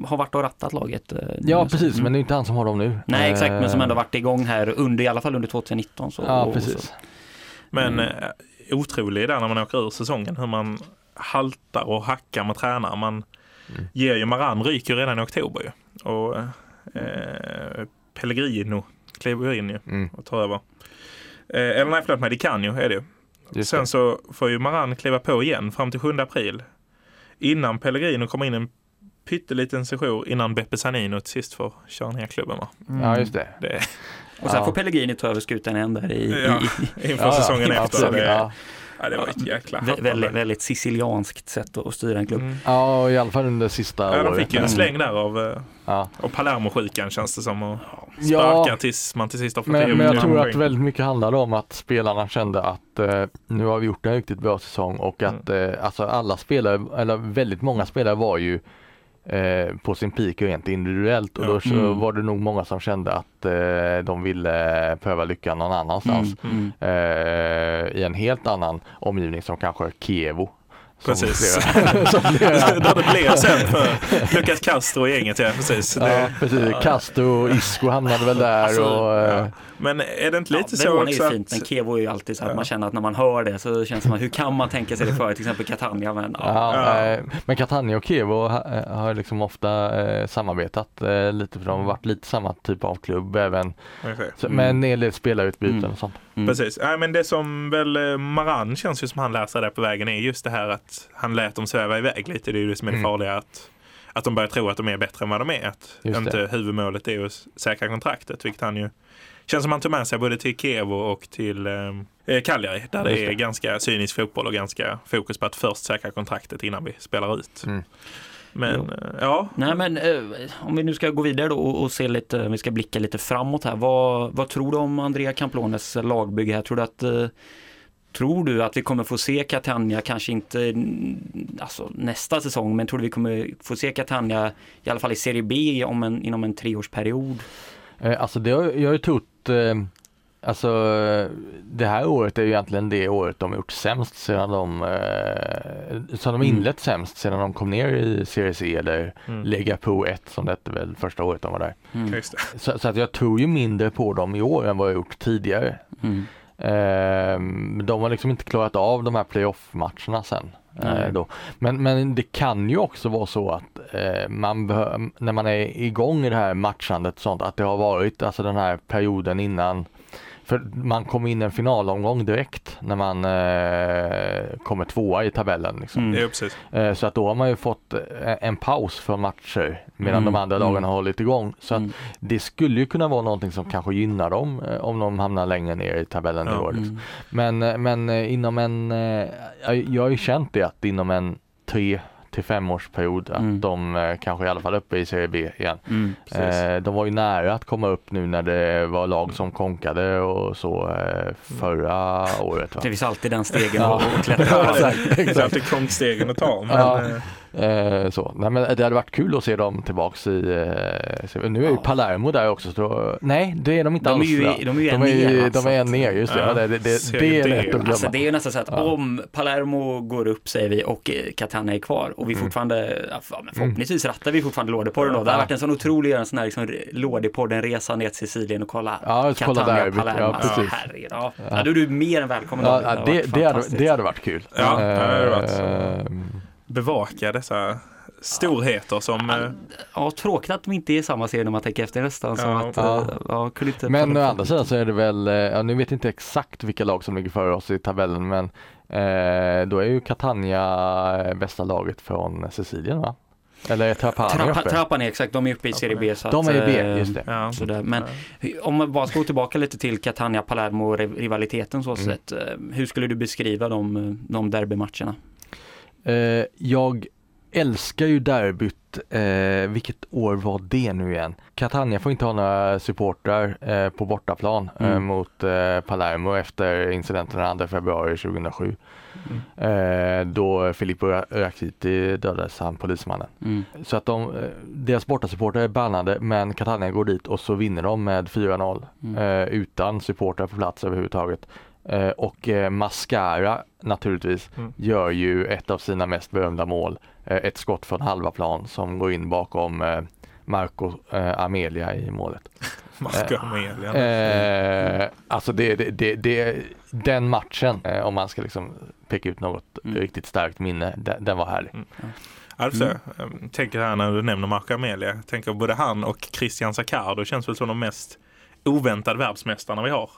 har varit och rattat laget. ja precis, mm. men det är inte han som har dem nu. Nej exakt, men som ändå varit igång här under, i alla fall under 2019. Så, ja precis. Så. Men mm otrolig där när man åker ur säsongen. Hur man haltar och hackar med tränare. Man mm. ger ju Maran ryker redan i oktober ju. Och eh, Pellegrino kliver in ju mm. och tar över. Eh, eller nej förlåt mig, det kan ju är det ju. Sen så får ju Maran kliva på igen fram till 7 april. Innan Pellegrino kommer in en pytteliten session innan Beppe Sanino till sist får köra ner klubben. Va? Mm. Ja just det. det och sen ja. får Pellegrini ta över skutan igen där i, ja, i, inför säsongen ja, efter. Det, ja. Det var ett jäkla Vä väldigt, väldigt sicilianskt sätt att styra en klubb. Mm. Ja, i alla fall under sista ja, året. De fick ju en släng där av, eh, ja. av Palermo-sjukan känns det som. Och sparka ja, tills man till sist har fått Men, men jag tror att väldigt mycket handlade om att spelarna kände att eh, nu har vi gjort en riktigt bra säsong och att mm. eh, alltså alla spelare, eller väldigt många spelare var ju eh, på sin peak rent individuellt och då så mm. var det nog många som kände att eh, de ville pröva lyckan någon annanstans mm. Mm. Eh, i en helt annan omgivning som kanske Kievo Precis. Där det blev sen för Lucas Castro i gänget. Ja, precis. Ja, precis. Castro och Isco hamnade väl där. Alltså, och, ja. Eh, men är det inte lite ja, så också? är ju fint, men Kevo är ju alltid så att ja. man känner att när man hör det så känns det som att hur kan man tänka sig det för till exempel Catania? Men, ja. ja. men Catania och Kevo har, har liksom ofta eh, samarbetat eh, lite för de har varit lite samma typ av klubb även okay. så, med en hel del spelarutbyten mm. och sånt. Mm. Precis, ja, men det som väl eh, Maran känns ju som han lär sig där på vägen är just det här att han lät dem sväva iväg lite. Det är ju det som är det mm. farliga. Att, att de börjar tro att de är bättre än vad de är. Att inte huvudmålet är att säkra kontraktet, vilket han ju känns som han tog med sig både till Kevo och till eh, Cagliari där det, det är ganska cynisk fotboll och ganska fokus på att först säkra kontraktet innan vi spelar ut. Mm. Men jo. Eh, ja. Nej men eh, om vi nu ska gå vidare då och, och se lite, vi ska blicka lite framåt här. Vad, vad tror du om Andrea Camplones lagbygge här? Tror du att eh, Tror du att vi kommer få se Catania, kanske inte alltså, nästa säsong, men tror du vi kommer få se Catania i alla fall i Serie B om en, inom en treårsperiod? Eh, alltså det har, jag har ju trott eh, Alltså det här året är ju egentligen det året de gjort sämst sedan de eh, som de mm. inlett sämst sedan de kom ner i Serie C eller mm. Lega Pro 1 som det hette väl första året de var där. Mm. Så, så, att jag tror ju mindre på dem i år än vad jag gjort tidigare. Mm. Eh, de har liksom inte klarat av de här playoff-matcherna sen. Då. Men, men det kan ju också vara så att eh, man när man är igång i det här matchandet sånt, att det har varit alltså den här perioden innan för man kommer in en finalomgång direkt när man eh, kommer tvåa i tabellen. Liksom. Mm. Eh, så att då har man ju fått eh, en paus för matcher medan mm. de andra lagen mm. har hållit igång. Så att mm. det skulle ju kunna vara någonting som kanske gynnar dem eh, om de hamnar längre ner i tabellen ja. i år. Liksom. Mm. Men, eh, men inom en, jag har ju känt det att inom en tre till femårsperiod att mm. de eh, kanske i alla fall är uppe i Serie B igen. Mm, eh, de var ju nära att komma upp nu när det var lag som konkade och så eh, förra året. Va? Det finns alltid den stegen att klättra det finns alltid konkstegen att ta. Men, ja. Eh, Eh, så. Nej, men det hade varit kul att se dem tillbaks i, eh, nu är ju Palermo där också. Så, nej, det är de inte de alls. Är ju, de är ju de är ner. Alltså. De är en ner, just det. Ja. det, det, det, det är lätt att glömma. Alltså, det är ju nästan så att ja. om Palermo går upp säger vi och Catania är kvar och vi mm. fortfarande, ja, förhoppningsvis rattar vi fortfarande Lådepodden då. Det har varit en sån otrolig, en sån här liksom, Lådepodden-resa ner till Sicilien och kolla ja, Catania, Palermo. Ja, alltså, herregud, ja. Ja. Då är du mer än välkommen. Ja, det, det, det, hade, det hade varit kul. Ja, det hade varit. Uh, bevaka dessa storheter som... Ja, ja, tråkigt att de inte är i samma serie när man tänker efter nästan. Som att, ja. Ja, inte men å andra sidan så är det väl, ja, nu vet jag inte exakt vilka lag som ligger före oss i tabellen men eh, då är ju Catania bästa laget från Sicilien va? Eller är Trapani Trappa, uppe? Trapani, exakt, de är uppe i Serie B. Så de är i B, just det. Ja. Sådär. Men om man bara ska gå tillbaka lite till Catania-Palermo-rivaliteten så mm. sett. Hur skulle du beskriva de, de derbymatcherna? Eh, jag älskar ju derbyt, eh, vilket år var det nu igen? Catania får inte ha några supportrar eh, på bortaplan eh, mm. mot eh, Palermo efter incidenten den 2 februari 2007. Mm. Eh, då Filippo Rakiti dödades, han polismannen. Mm. Så att de, deras bortasupportrar är bannade men Catania går dit och så vinner de med 4-0 mm. utan supportrar på plats överhuvudtaget. Och Mascara naturligtvis mm. gör ju ett av sina mest berömda mål Eh, ett skott från halva plan som går in bakom eh, Marco eh, Amelia i målet. Marco Amelia. Eh, alltså det, det, det, det, den matchen, om man ska liksom peka ut något mm. riktigt starkt minne, den, den var härlig. Mm. Alltså, mm. tänker här när du nämner Marco Amelia, tänker både han och Christian Zaccardo känns väl som de mest oväntade världsmästarna vi har.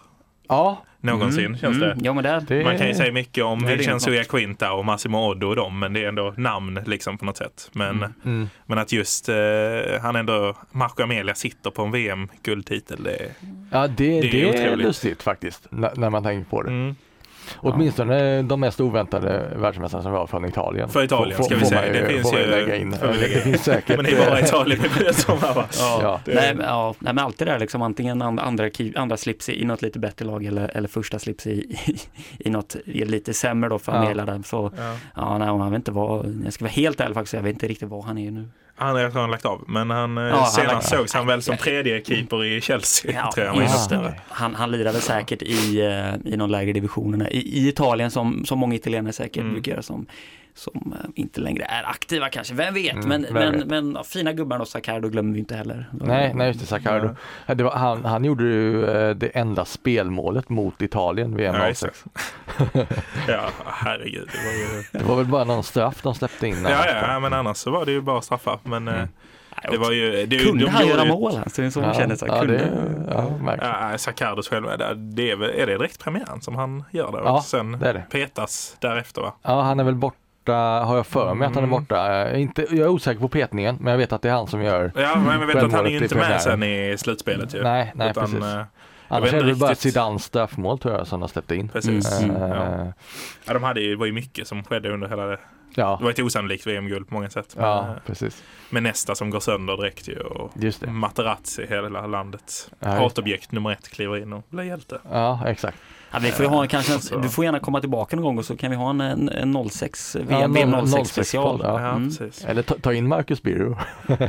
Ja. Någonsin mm. känns det. Mm. Ja, men det, det. Man kan ju säga mycket om Vincenzo Quinta och Massimo Oddo och dem men det är ändå namn liksom på något sätt. Men, mm. mm. men att just eh, han ändå, Marco Amelia sitter på en VM-guldtitel. Det, ja det, det, det är, är lustigt faktiskt när man tänker på det. Åtminstone de mest oväntade världsmästarna som var från Italien. För Italien ska vi säga. Det finns ju. Lägga in. Det finns säkert. Men det är bara Italien vi bryr oss om här va? Ja. ja. Nej, men, ja. Nej, men alltid där liksom antingen andra, andra slips i något lite bättre lag eller, eller första slips i, i, i något lite sämre då för ja. Amela Så ja, ja nej, jag vet inte vad, jag ska vara helt ärlig faktiskt, jag vet inte riktigt vad han är nu. Han har redan lagt av, men han, eh, ja, senast sågs han väl som tredje keeper i Chelsea. Ja, tror jag just det. Han, han lirade säkert i, eh, i någon lägre divisionerna i, i Italien som, som många italienare säkert mm. brukar göra som, som eh, inte längre är aktiva kanske, vem vet? Mm, men, men, vet. men ja, fina gubbar och Sacardo glömmer vi inte heller. Nej, nej just det, Sacardo. Ja. han, han gjorde ju det enda spelmålet mot Italien vid ja, 06. ja, herregud. Det var, ju... det var väl bara någon straff de släppte in. Ja, ja, men annars så var det ju bara straffar. Men mm. Det var ju, det, kunde de han göra mål? Alltså, det är så ja, känner sig. Ja, kunde. det, ja, ja, Sacardos själva, det är, väl, är det direkt premiären som han gör det? Ja, sen det är det. petas därefter va? Ja, han är väl borta har jag för mig att han är mm. borta. Inte, jag är osäker på petningen men jag vet att det är han som gör Ja men jag vet att han är inte med sen i slutspelet ju. Nej, nej Utan, precis. Äh, Annars är det riktigt... bara Zidans straffmål tror jag som de släppte in. Precis. Mm. Mm. Ja. ja. de hade ju, det var ju mycket som skedde under hela det. Ja. Det var ett osannolikt VM-guld på många sätt. Men, ja, precis. Med nästa som går sönder direkt ju. Och Just det. Materazzi, hela landet. Ja, Hatobjekt nummer ett kliver in och blir hjälte. Ja, exakt. Ja, vi får ha kanske en, du får gärna komma tillbaka någon gång och så kan vi ha en, en, en 06 VM, ja, 06 special. Ja, mm. Eller ta, ta, in Marcus Birro. ja,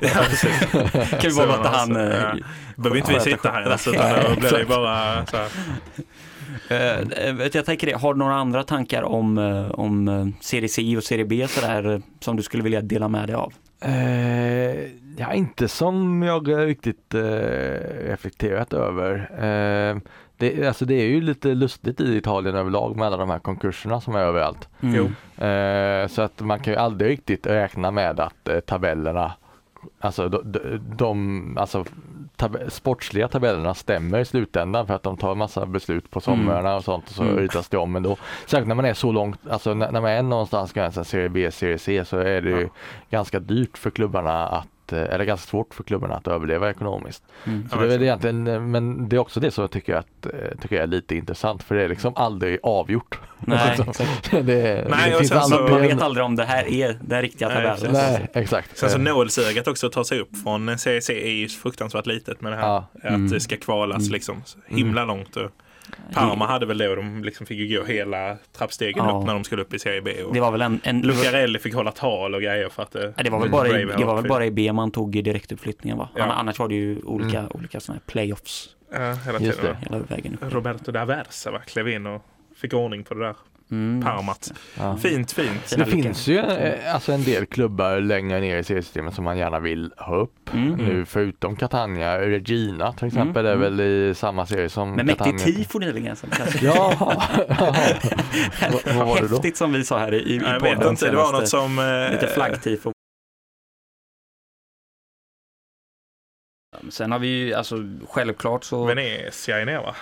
kan vi bara låta han... Ja. Eh, Behöver inte vi sitta här alltså, utan då blir det bara så här. Uh, jag tänker det, har du några andra tankar om, uh, om serie C och serie B sådär, som du skulle vilja dela med dig av? Uh, ja, inte som jag riktigt uh, reflekterat över. Det, alltså det är ju lite lustigt i Italien överlag med alla de här konkurserna som är överallt. Mm. Eh, så att man kan ju aldrig riktigt räkna med att eh, tabellerna, alltså de, de, de alltså tab sportsliga tabellerna stämmer i slutändan för att de tar massa beslut på somrarna och sånt och så mm. ritas det om. Men då, särskilt när man är så långt, alltså när, man är någonstans gränsen serie B, serie C så är det ju ja. ganska dyrt för klubbarna att Eh, eller ganska svårt för klubbarna att överleva ekonomiskt. Mm. Så det är egentligen, eh, men det är också det som jag tycker, att, eh, tycker jag är lite intressant för det är liksom aldrig avgjort. Nej, det, det, Nej, det finns aldrig, man vet aldrig om det här är den riktiga tabellen. Nej, exakt. Sen så nålsögat också att ta sig upp från CEC är ju fruktansvärt litet med det här. Ja. Att mm. det ska kvalas mm. liksom himla långt. Och, Parma hade väl det och de liksom fick gå hela trappstegen ja. upp när de skulle upp i Serie B. Och det var väl en, en... Lucarelli fick hålla tal och grejer för att det, det var väl bara, i, det var väl bara i B man tog direktuppflyttningen va? Ja. Annars var det ju olika, mm. olika sådana här playoffs. Ja, hela tiden. Hela vägen upp. Roberto D'Aversa va? klev in och fick ordning på det där. Mm. Parmat. Ja. Fint, fint. Det finns ju eh, alltså en del klubbar längre ner i seriesystemet som man gärna vill ha upp. Mm. Nu förutom Catania, Regina till mm. exempel mm. är väl i samma serie som Men mäktigt tifo nyligen. Som ja, vad, vad var det då? Häftigt som vi sa här i, i Jag vet inte, det var något som... Eh, lite flaggtifo. Sen har vi ju, alltså självklart så... Venezia är ner va?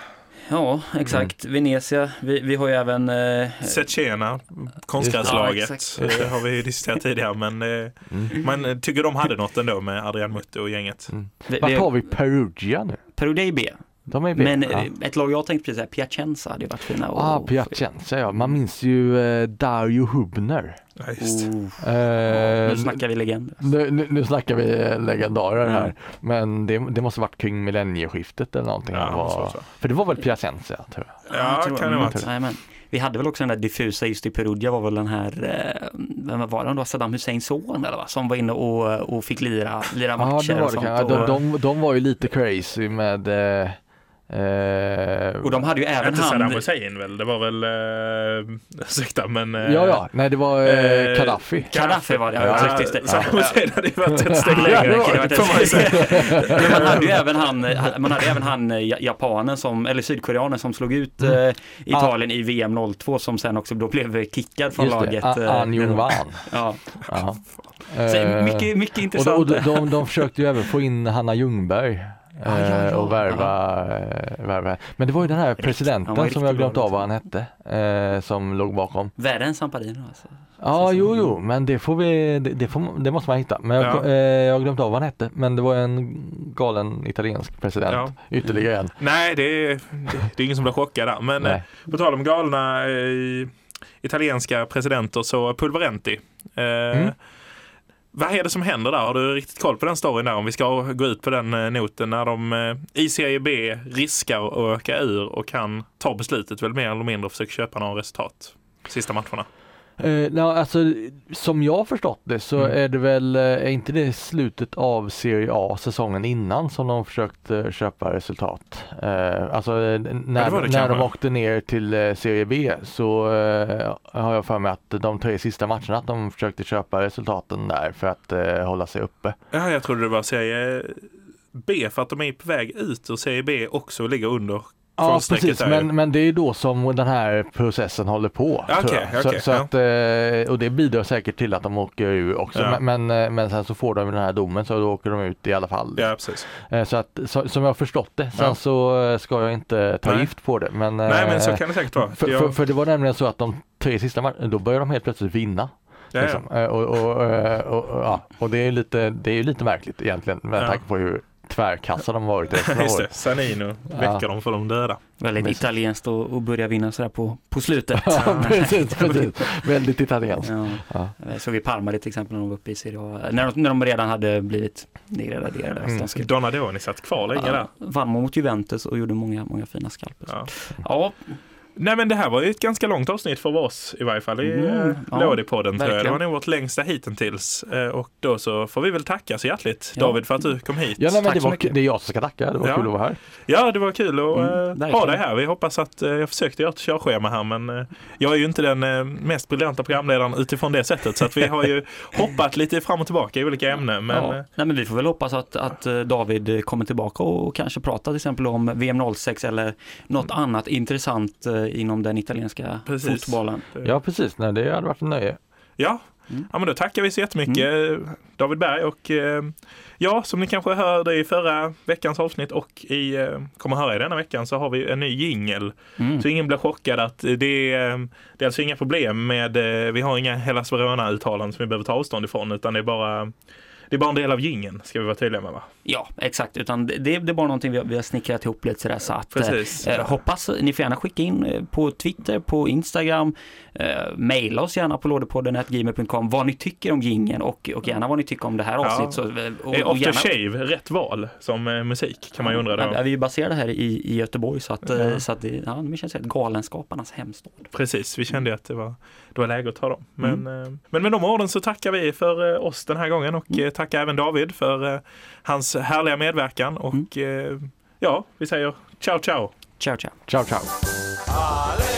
Ja, exakt. Mm. Venezia. Vi, vi har ju även... Eh... Cecena, konstgräslaget. Ja, det har vi diskuterat tidigare. Men eh, mm. man tycker de hade något ändå med Adrian Mutte och gänget. Mm. Vart har vi Perugia nu? Perugia är B. De är Men ja. ett lag jag tänkte precis säga, Piacenza hade varit fina. Ja, ah, Piacenza ja. Man minns ju eh, Dario Hubner. Ja, just oh. eh, nu snackar vi legender. Nu, nu, nu snackar vi legendarer här. Mm. Men det, det måste varit kring millennieskiftet eller någonting. Ja, var, för det var väl Piacenza tror jag. Ja, ja kan det vara. Vi hade väl också den där diffusa just i Perugia var väl den här, eh, vem var det då, Saddam Husseins son eller va? Som var inne och, och fick lira, lira matcher ja, det var och sånt. Ja, de, de, de var ju lite crazy med eh, Eh, och de hade ju även inte han... Saddam Hussein väl? Det var väl, eh, ursäkta men... Eh, ja, ja, nej det var eh, eh Gaddafi. Gaddafi var det, ja, ja, ja, ja. Saddam Hussein hade ju varit ett steg längre. men man hade ju även han, man hade även han eh, japanen som, eller sydkoreanen som slog ut mm. eh, Italien i VM 02 som sen också då blev kickad från Just laget. Det, An Jung Wan. ja. mycket, mycket intressant. Och, de, de, de försökte ju även få in Hanna Ljungberg Ah, ja, ja, och värva, eh, värva. Men det var ju den här presidenten som jag glömt av vad han hette eh, som låg bakom. Världens Samparino alltså. Ja, jo, jo, men det får vi, det, det, får, det måste man hitta. Men jag, eh, jag har glömt av vad han hette. Men det var en galen italiensk president, ja. ytterligare en. Nej, det är, det, det är ingen som blir chockad där. Men eh, på tal om galna eh, italienska presidenter så Pulverenti. Eh, mm vad är det som händer där? Har du riktigt koll på den storyn där? Om vi ska gå ut på den eh, noten när de eh, i Serie B riskar att öka ur och kan ta beslutet väl mer eller mindre och försöka köpa några resultat sista matcherna. Uh, no, alltså, som jag förstått det så mm. är det väl, eh, är inte det slutet av Serie A säsongen innan som de försökte köpa resultat? Uh, alltså när, ja, när de åkte ner till Serie B så uh, har jag för mig att de tre sista matcherna att de försökte köpa resultaten där för att hålla sig uppe. Ja, jag trodde det var Serie B för att de är på väg ut ur Serie B också och ligger under Ja precis, men, men det är då som den här processen håller på. Okay, okay, så, ja. att, eh, och det bidrar säkert till att de åker ur också. Ja. Men, men, eh, men sen så får de den här domen så då åker de ut i alla fall. Ja, precis. Eh, så att, så, som jag har förstått det, sen ja. så ska jag inte ta Nej. gift på det. Men, Nej men så kan det säkert vara. För, för, för det var nämligen så att de tre sista matcherna, då börjar de helt plötsligt vinna. Ja, liksom. och, och, och, och, ja. och det är lite, det är lite märkligt egentligen med ja. tanke på hur tvärkassa de varit resten av året. Sanino väcker ja. dem för de döda. Väldigt italienskt att börja vinna sådär på, på slutet. ja, precis, precis. Väldigt italienskt. Ja. Ja. Jag såg i Parma till exempel när de var uppe i Serie A, när de, när de redan hade blivit nedgraderade. Mm. Donadoni satt kvar länge ja, där. Vann mot Juventus och gjorde många, många fina skalper. Ja. ja, Nej men det här var ju ett ganska långt avsnitt för oss i varje fall i mm, ja, Lådipodden tror jag. Det var nog vårt längsta hittills. Eh, och då så får vi väl tacka så hjärtligt ja. David för att du kom hit. Ja nej, men det, var, det är jag som ska tacka, det var ja. kul att vara här. Ja det var kul att mm, ha dig här. Vi hoppas att, eh, jag försökte göra ett körschema här men jag är ju inte den mest briljanta programledaren utifrån det sättet så att vi har ju hoppat lite fram och tillbaka i olika ämnen. Men, ja. nej, men vi får väl hoppas att, att David kommer tillbaka och kanske pratar till exempel om VM 06 eller något mm. annat intressant inom den italienska precis. fotbollen. Ja precis, Nej, det hade varit en nöje. Ja. Mm. ja, men då tackar vi så jättemycket mm. David Berg och eh, ja, som ni kanske hörde i förra veckans avsnitt och i, eh, kommer höra i denna veckan så har vi en ny jingel. Mm. Så ingen blir chockad att det är, det är alltså inga problem med, vi har inga Hellas Verona-uttalanden som vi behöver ta avstånd ifrån utan det är bara det är bara en del av gingen ska vi vara tydliga med va? Ja, exakt. Utan det, det är bara någonting vi har, vi har snickrat ihop lite sådär så att Precis. eh, hoppas, ni får gärna skicka in eh, på Twitter, på Instagram, eh, mejla oss gärna på lådepodden.gmail.com vad ni tycker om gingen och, och gärna vad ni tycker om det här avsnittet. Så, eh, och, är och After gärna, Shave rätt val som eh, musik kan man ju undra då. Ja, vi är baserade här i, i Göteborg så att, Ja. så att det, ja, det känns helt galenskaparnas hemstad. Precis, vi kände att det var, det var läge att ta dem. Men, eh, men med de orden så tackar vi för oss den här gången och eh, tackar även David för eh, hans härliga medverkan och eh, ja, vi säger ciao ciao! Ciao ciao! Ciao ciao!